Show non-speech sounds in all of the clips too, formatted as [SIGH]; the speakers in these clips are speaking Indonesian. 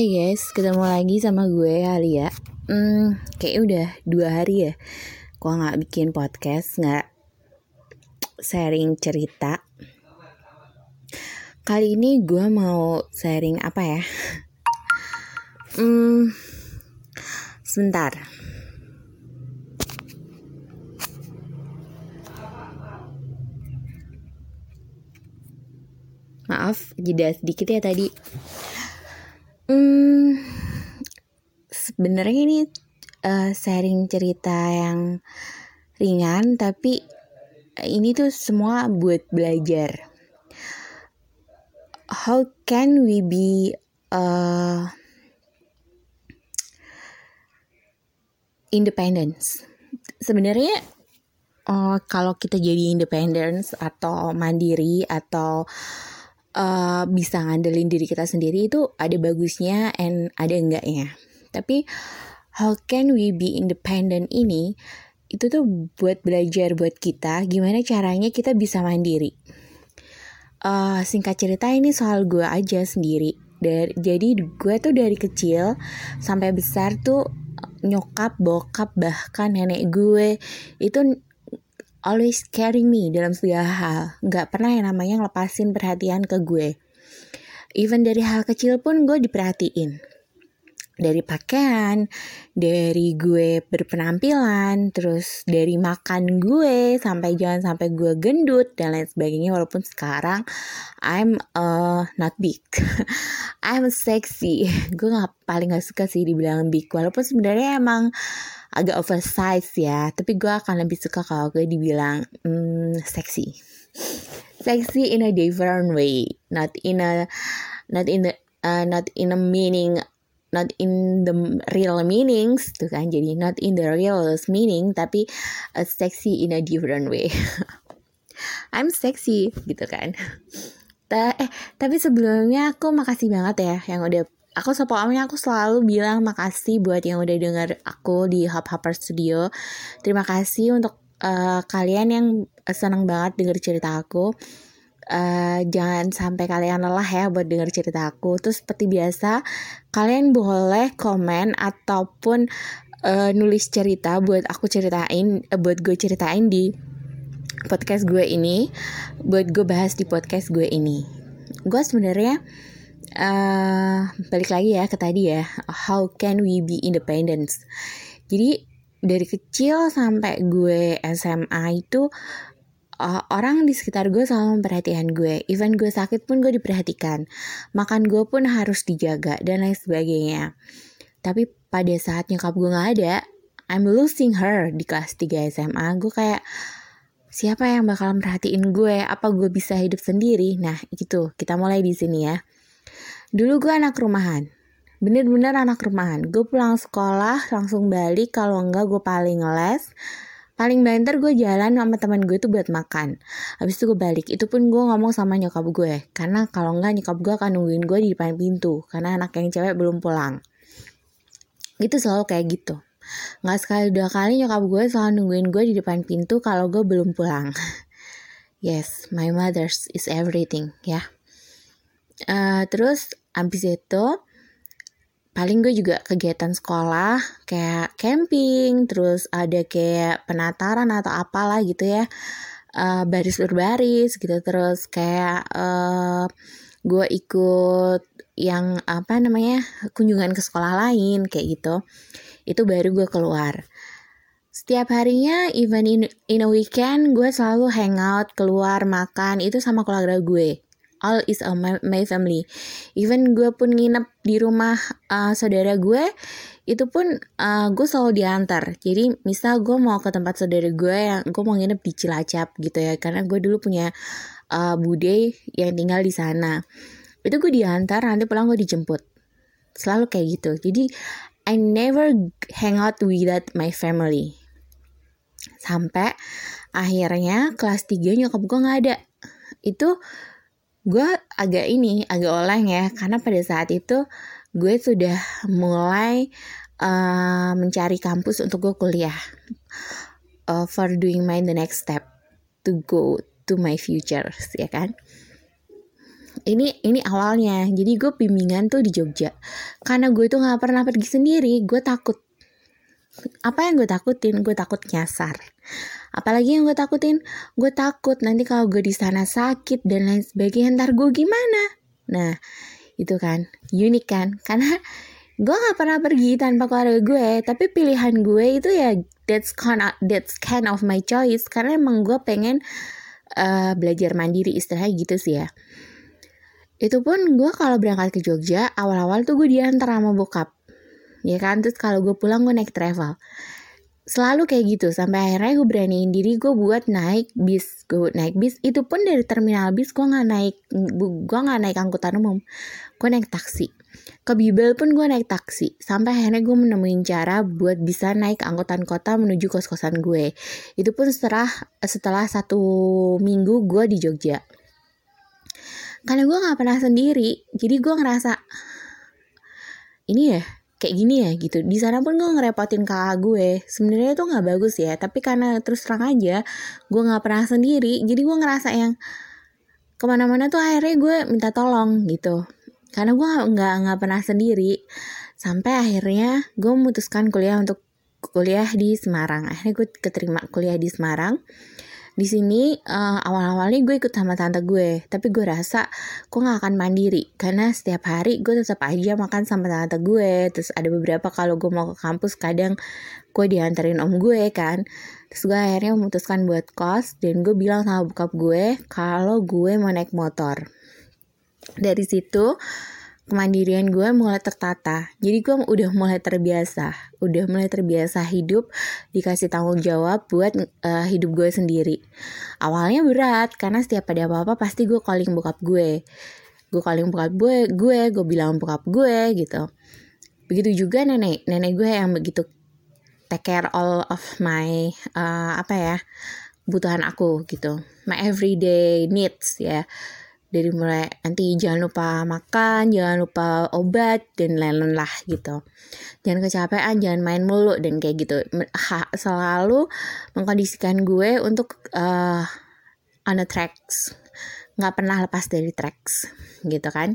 Hai guys, ketemu lagi sama gue Alia. Hmm, kayaknya udah dua hari ya. Gue nggak bikin podcast, nggak sharing cerita. Kali ini gue mau sharing apa ya? Hmm, sebentar. Maaf, jeda sedikit ya tadi. Hmm, sebenarnya ini uh, sharing cerita yang ringan, tapi ini tuh semua buat belajar. How can we be uh, independence? Sebenarnya uh, kalau kita jadi independence atau mandiri atau bisa ngandelin diri kita sendiri itu ada bagusnya and ada enggaknya. Tapi how can we be independent ini itu tuh buat belajar buat kita gimana caranya kita bisa mandiri. Uh, singkat cerita ini soal gue aja sendiri. Dari, jadi gue tuh dari kecil sampai besar tuh nyokap, bokap, bahkan nenek gue itu always carry me dalam segala hal. Gak pernah yang namanya ngelepasin perhatian ke gue. Even dari hal kecil pun gue diperhatiin. Dari pakaian, dari gue berpenampilan, terus dari makan gue, sampai jangan sampai gue gendut, dan lain sebagainya. Walaupun sekarang I'm uh, not big. [LAUGHS] I'm sexy. [LAUGHS] gue gak, paling gak suka sih dibilang big. Walaupun sebenarnya emang agak oversize ya tapi gue akan lebih suka kalau gue dibilang hmm, seksi seksi in a different way not in a not in the uh, not in a meaning not in the real meanings tuh kan jadi not in the real meaning tapi uh, sexy in a different way [LAUGHS] I'm sexy gitu kan Ta eh tapi sebelumnya aku makasih banget ya yang udah aku sepokoknya aku selalu bilang makasih buat yang udah denger aku di Hub Hopper Studio. Terima kasih untuk uh, kalian yang seneng banget denger cerita aku. Uh, jangan sampai kalian lelah ya buat denger cerita aku. Terus seperti biasa, kalian boleh komen ataupun uh, nulis cerita buat aku ceritain, uh, buat gue ceritain di podcast gue ini, buat gue bahas di podcast gue ini. Gue sebenarnya uh, balik lagi ya ke tadi ya how can we be independent jadi dari kecil sampai gue SMA itu uh, orang di sekitar gue selalu memperhatikan gue even gue sakit pun gue diperhatikan makan gue pun harus dijaga dan lain sebagainya tapi pada saat nyokap gue nggak ada I'm losing her di kelas 3 SMA gue kayak siapa yang bakal merhatiin gue apa gue bisa hidup sendiri nah gitu kita mulai di sini ya Dulu gue anak rumahan. Bener-bener anak rumahan. Gue pulang sekolah langsung balik. Kalau enggak gue paling les. Paling banter gue jalan sama teman gue tuh buat makan. Habis itu gue balik. Itu pun gue ngomong sama nyokap gue. Karena kalau enggak nyokap gue akan nungguin gue di depan pintu. Karena anak yang cewek belum pulang. Itu selalu kayak gitu. Nggak sekali dua kali nyokap gue selalu nungguin gue di depan pintu kalau gue belum pulang. [LAUGHS] yes, my mother's is everything ya. Uh, terus abis itu paling gue juga kegiatan sekolah kayak camping terus ada kayak penataran atau apalah gitu ya. Uh, baris berbaris gitu terus kayak uh, gue ikut yang apa namanya kunjungan ke sekolah lain kayak gitu. Itu baru gue keluar. Setiap harinya even in, in a weekend gue selalu hangout keluar makan itu sama keluarga gue all is a my, my family. Even gue pun nginep di rumah uh, saudara gue itu pun uh, gue selalu diantar. Jadi misal gue mau ke tempat saudara gue yang gue mau nginep di Cilacap gitu ya karena gue dulu punya uh, bude yang tinggal di sana. Itu gue diantar nanti pulang gue dijemput. Selalu kayak gitu. Jadi I never hang out without my family. Sampai akhirnya kelas 3 nyokap gue nggak ada. Itu gue agak ini agak oleng ya karena pada saat itu gue sudah mulai uh, mencari kampus untuk gue kuliah uh, for doing my the next step to go to my future ya kan? Ini ini awalnya. Jadi gue bimbingan tuh di Jogja. Karena gue tuh nggak pernah pergi sendiri gue takut apa yang gue takutin? Gue takut nyasar. Apalagi yang gue takutin? Gue takut nanti kalau gue di sana sakit dan lain sebagainya ntar gue gimana? Nah itu kan. Unik kan? [LAUGHS] Karena gue nggak pernah pergi tanpa keluarga gue. Tapi pilihan gue itu ya that's kind of, that's kind of my choice. Karena emang gue pengen uh, belajar mandiri istilahnya gitu sih ya. Itu pun gue kalau berangkat ke Jogja awal-awal tuh gue diantar sama bokap ya kan? Terus kalau gue pulang gue naik travel. Selalu kayak gitu. Sampai akhirnya gue beraniin diri gue buat naik bis. Gue naik bis. Itu pun dari terminal bis gue nggak naik gue nggak naik angkutan umum. Gue naik taksi. Ke Bibel pun gue naik taksi. Sampai akhirnya gue menemuin cara buat bisa naik angkutan kota menuju kos kosan gue. Itu pun setelah setelah satu minggu gue di Jogja. Karena gue nggak pernah sendiri. Jadi gue ngerasa ini ya kayak gini ya gitu. Di sana pun gue ngerepotin kakak gue. Sebenarnya itu nggak bagus ya tapi karena terus terang aja gue nggak pernah sendiri. Jadi gue ngerasa yang ke mana-mana tuh akhirnya gue minta tolong gitu. Karena gue nggak nggak pernah sendiri. Sampai akhirnya gue memutuskan kuliah untuk kuliah di Semarang. Akhirnya gue keterima kuliah di Semarang di sini uh, awal-awalnya gue ikut sama tante gue tapi gue rasa gue gak akan mandiri karena setiap hari gue tetap aja makan sama tante gue. Terus ada beberapa kalau gue mau ke kampus kadang gue dianterin om gue kan. Terus gue akhirnya memutuskan buat kos dan gue bilang sama bokap gue kalau gue mau naik motor. Dari situ kemandirian gue mulai tertata. Jadi gue udah mulai terbiasa, udah mulai terbiasa hidup dikasih tanggung jawab buat uh, hidup gue sendiri. Awalnya berat karena setiap ada apa-apa pasti gue calling bokap gue. Gue calling bokap gue, gue, gue bilang bokap gue gitu. Begitu juga nenek, nenek gue yang begitu take care all of my uh, apa ya kebutuhan aku gitu, my everyday needs ya dari mulai nanti jangan lupa makan, jangan lupa obat dan lain-lain lah gitu. Jangan kecapean, jangan main mulu dan kayak gitu. Ha, selalu mengkondisikan gue untuk uh, on the tracks, nggak pernah lepas dari tracks gitu kan.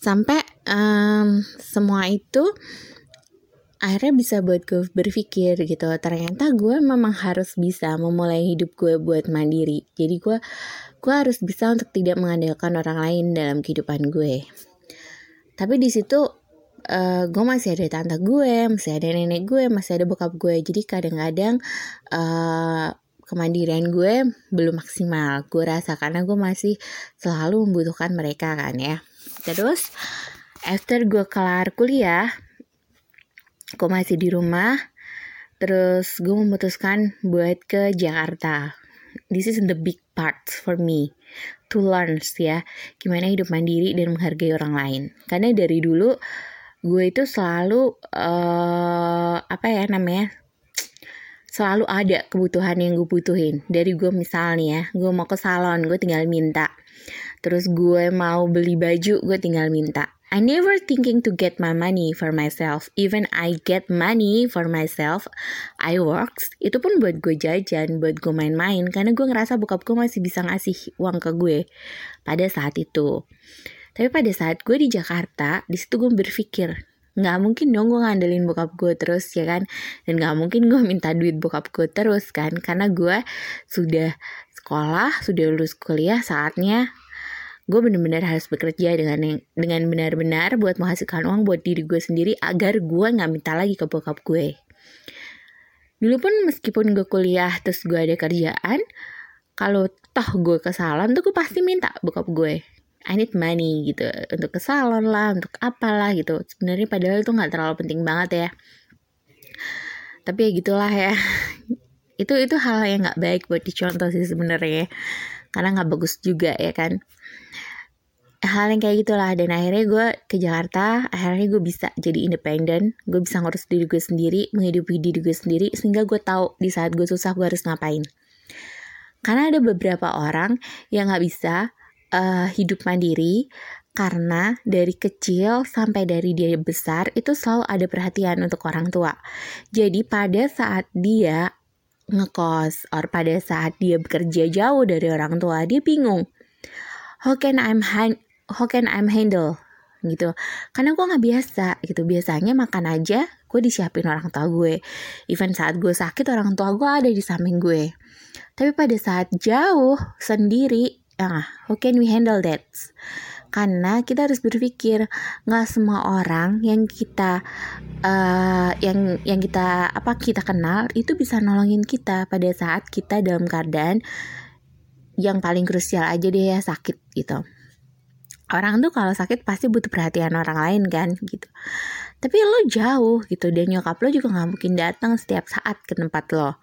Sampai um, semua itu akhirnya bisa buat gue berpikir gitu ternyata gue memang harus bisa memulai hidup gue buat mandiri jadi gue gue harus bisa untuk tidak mengandalkan orang lain dalam kehidupan gue. Tapi di situ uh, gue masih ada tante gue masih ada nenek gue masih ada bokap gue. Jadi kadang-kadang uh, kemandirian gue belum maksimal. Gue rasa karena gue masih selalu membutuhkan mereka kan ya. Terus after gue kelar kuliah gue masih di rumah. Terus gue memutuskan buat ke Jakarta. This is the big part for me to learn ya gimana hidup mandiri dan menghargai orang lain. Karena dari dulu gue itu selalu uh, apa ya namanya selalu ada kebutuhan yang gue butuhin. Dari gue misalnya ya gue mau ke salon gue tinggal minta. Terus gue mau beli baju gue tinggal minta I never thinking to get my money for myself. Even I get money for myself, I works. Itu pun buat gue jajan, buat gue main-main. Karena gue ngerasa bokap gue masih bisa ngasih uang ke gue pada saat itu. Tapi pada saat gue di Jakarta, di situ gue berpikir, nggak mungkin dong gue ngandelin bokap gue terus ya kan dan nggak mungkin gue [LAUGHS] minta duit bokap gue terus kan karena gue sudah sekolah sudah lulus kuliah saatnya gue bener-bener harus bekerja dengan dengan benar-benar buat menghasilkan uang buat diri gue sendiri agar gue nggak minta lagi ke bokap gue. Dulu pun meskipun gue kuliah terus gue ada kerjaan kalau toh gue ke salon tuh gue pasti minta bokap gue I need money gitu. Untuk ke salon lah untuk apalah gitu. Sebenarnya padahal itu nggak terlalu penting banget ya. Tapi ya gitulah ya. [LAUGHS] Itu itu hal yang nggak baik buat dicontoh sih sebenarnya karena nggak bagus juga ya kan hal yang kayak gitulah. Dan akhirnya gue ke Jakarta akhirnya gue bisa jadi independen gue bisa ngurus diri gue sendiri menghidupi diri gue sendiri sehingga gue tahu di saat gue susah gue harus ngapain. Karena ada beberapa orang yang nggak bisa uh, hidup mandiri karena dari kecil sampai dari dia besar itu selalu ada perhatian untuk orang tua. Jadi pada saat dia ngekos or pada saat dia bekerja jauh dari orang tua dia bingung. How can I'm how can I'm handle gitu. Karena gue nggak biasa gitu. Biasanya makan aja gue disiapin orang tua gue. Even saat gue sakit orang tua gue ada di samping gue. Tapi pada saat jauh sendiri ah how can we handle that? Karena kita harus berpikir nggak semua orang yang kita uh, yang yang kita apa kita kenal itu bisa nolongin kita pada saat kita dalam keadaan yang paling krusial aja deh ya sakit gitu orang tuh kalau sakit pasti butuh perhatian orang lain kan gitu. Tapi lo jauh gitu dan nyokap lo juga nggak mungkin datang setiap saat ke tempat lo.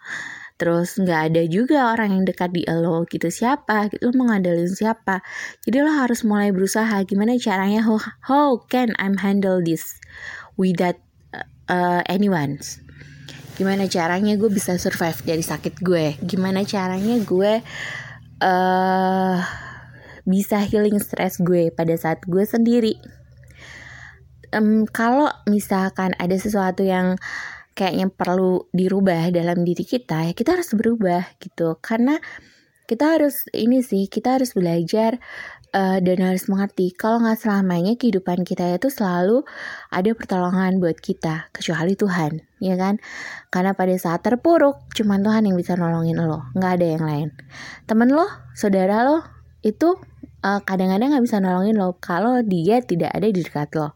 Terus nggak ada juga orang yang dekat di lo gitu. Siapa? Gitu lo mengandalkan siapa? Jadi lo harus mulai berusaha gimana caranya how, how can I'm handle this without uh, anyone? Gimana caranya gue bisa survive dari sakit gue? Gimana caranya gue uh, bisa healing stress gue pada saat gue sendiri. Um, kalau misalkan ada sesuatu yang kayaknya perlu dirubah dalam diri kita ya kita harus berubah gitu. Karena kita harus ini sih kita harus belajar uh, dan harus mengerti kalau nggak selamanya kehidupan kita itu selalu ada pertolongan buat kita kecuali Tuhan ya kan? Karena pada saat terpuruk cuma Tuhan yang bisa nolongin lo nggak ada yang lain. Temen lo saudara lo itu uh, kadang-kadang nggak bisa nolongin lo kalau dia tidak ada di dekat lo.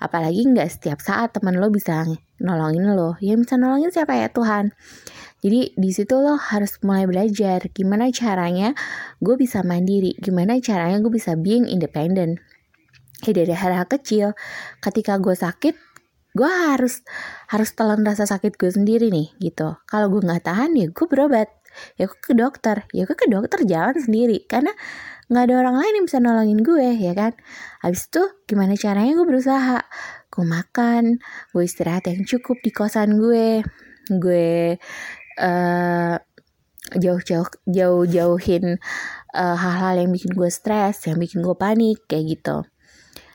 Apalagi nggak setiap saat teman lo bisa nolongin lo. Yang bisa nolongin siapa ya Tuhan. Jadi di situ lo harus mulai belajar gimana caranya gue bisa mandiri, gimana caranya gue bisa being independent. Ya dari hal-hal kecil, ketika gue sakit, gue harus harus telan rasa sakit gue sendiri nih gitu. Kalau gue nggak tahan ya gue berobat, ya gue ke dokter, ya gue ke dokter jalan sendiri karena nggak ada orang lain yang bisa nolongin gue ya kan? Habis itu gimana caranya gue berusaha? Gue makan gue istirahat yang cukup di kosan gue. Gue uh, jauh-jauh jauh-jauhin uh, hal-hal yang bikin gue stres yang bikin gue panik kayak gitu.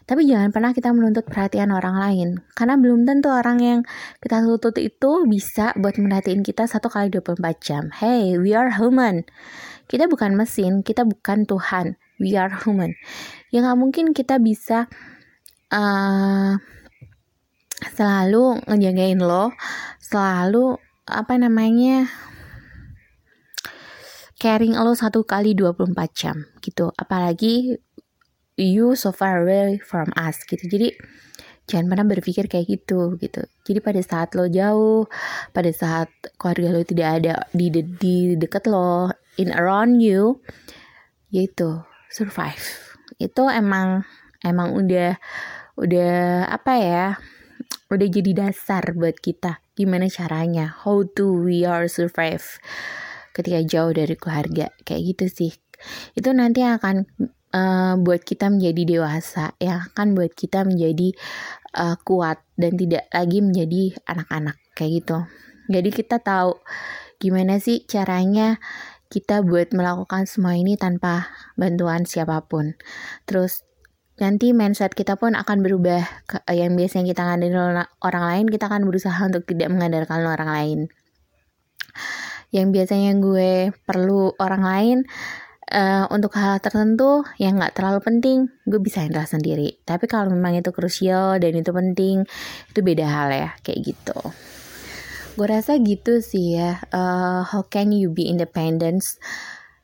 Tapi jangan pernah kita menuntut perhatian orang lain karena belum tentu orang yang kita tuntut itu bisa buat merhatiin kita satu kali 24 jam. Hey we are human kita bukan mesin, kita bukan Tuhan. We are human. Ya nggak mungkin kita bisa uh, selalu ngejagain lo, selalu apa namanya caring lo satu kali 24 jam gitu. Apalagi you so far away from us gitu. Jadi jangan pernah berpikir kayak gitu gitu jadi pada saat lo jauh pada saat keluarga lo tidak ada di de di dekat lo in around you yaitu survive. Itu emang emang udah udah apa ya udah jadi dasar buat kita. Gimana caranya? How to we are survive? Ketika jauh dari keluarga. Kayak gitu sih. Itu nanti akan uh, buat kita menjadi dewasa. Ya kan buat kita menjadi uh, kuat dan tidak lagi menjadi anak-anak. Kayak gitu. Jadi kita tahu gimana sih caranya kita buat melakukan semua ini tanpa bantuan siapa pun. Terus nanti mindset kita pun akan berubah yang biasanya kita ngandalkan orang lain kita akan berusaha untuk tidak mengandalkan orang lain. Yang biasanya gue perlu orang lain uh, untuk hal tertentu yang nggak terlalu penting gue bisa handle sendiri. Tapi kalau memang itu krusial dan itu penting itu beda hal ya kayak gitu gue rasa gitu sih ya. Uh, how can you be independent?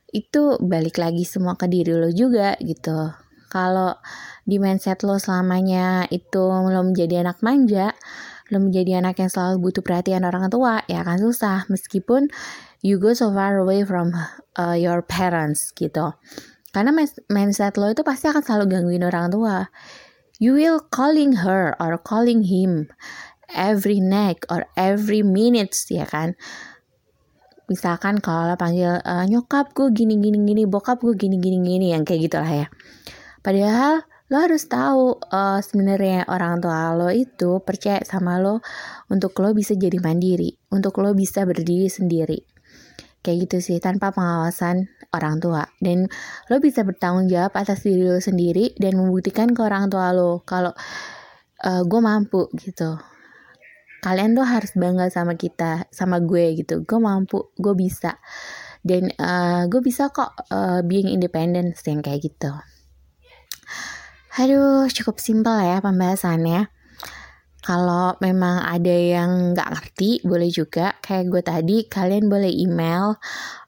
Itu balik lagi semua ke diri lo juga gitu. Kalau di mindset lo selamanya itu lo menjadi anak manja lo menjadi anak yang selalu butuh perhatian orang tua ya akan susah. Meskipun you go so far away from uh, your parents gitu. Karena mindset lo itu pasti akan selalu gangguin orang tua. You will calling her or calling him every night or every minutes ya kan. Misalkan kalau lo panggil uh, nyokap gue gini gini gini, bokap gue gini gini gini yang kayak gitulah ya. Padahal lo harus tahu uh, sebenarnya orang tua lo itu percaya sama lo untuk lo bisa jadi mandiri, untuk lo bisa berdiri sendiri kayak gitu sih tanpa pengawasan orang tua dan lo bisa bertanggung jawab atas diri lo sendiri dan membuktikan ke orang tua lo kalau uh, gue mampu gitu kalian tuh harus bangga sama kita sama gue gitu. Gue mampu gue bisa. Dan uh, gue bisa kok uh, being independent yang kayak gitu. Aduh, cukup simpel ya pembahasannya. Kalau memang ada yang nggak ngerti, boleh juga. Kayak gue tadi, kalian boleh email,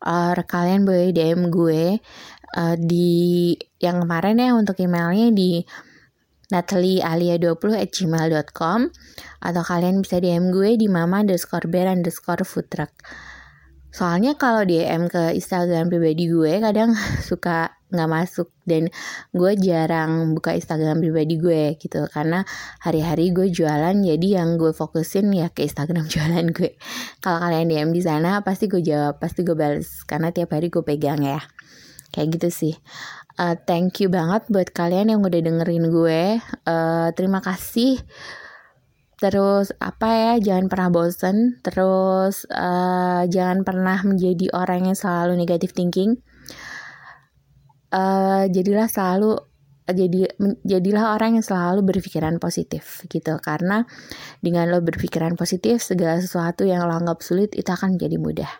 uh, kalian boleh DM gue uh, di yang kemarin ya untuk emailnya di nataliealia20 at gmail.com atau kalian bisa DM gue di mama underscore bear underscore food truck. Soalnya kalau DM ke Instagram pribadi gue kadang [LAUGHS] suka nggak masuk dan gue jarang buka Instagram pribadi gue gitu. Karena hari-hari gue jualan jadi yang gue fokusin ya ke Instagram [LAUGHS] jualan gue. Kalau kalian DM di sana pasti gue jawab pasti gue balas karena tiap hari gue pegang ya kayak gitu sih. Uh, thank you banget buat kalian yang udah dengerin gue. Uh, terima kasih. Terus apa ya jangan pernah bosen. Terus uh, jangan pernah menjadi orang yang selalu negatif thinking. Uh, jadilah selalu jadi jadilah orang yang selalu berpikiran positif gitu. Karena dengan lo berpikiran positif segala sesuatu yang lo anggap sulit itu akan menjadi mudah.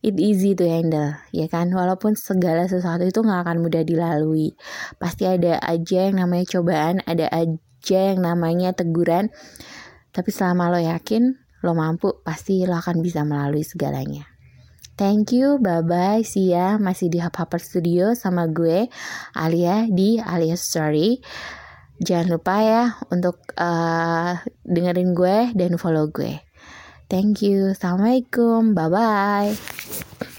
It easy to handle ya kan? Walaupun segala sesuatu itu nggak akan mudah dilalui. Pasti ada aja yang namanya cobaan ada aja yang namanya teguran. Tapi selama lo yakin, lo mampu, pasti lo akan bisa melalui segalanya. Thank you, bye-bye, see ya. Masih di Hub Hopper Studio sama gue, Alia di Alia Story. Jangan lupa ya untuk uh, dengerin gue dan follow gue. Thank you. Assalamualaikum. Bye-bye.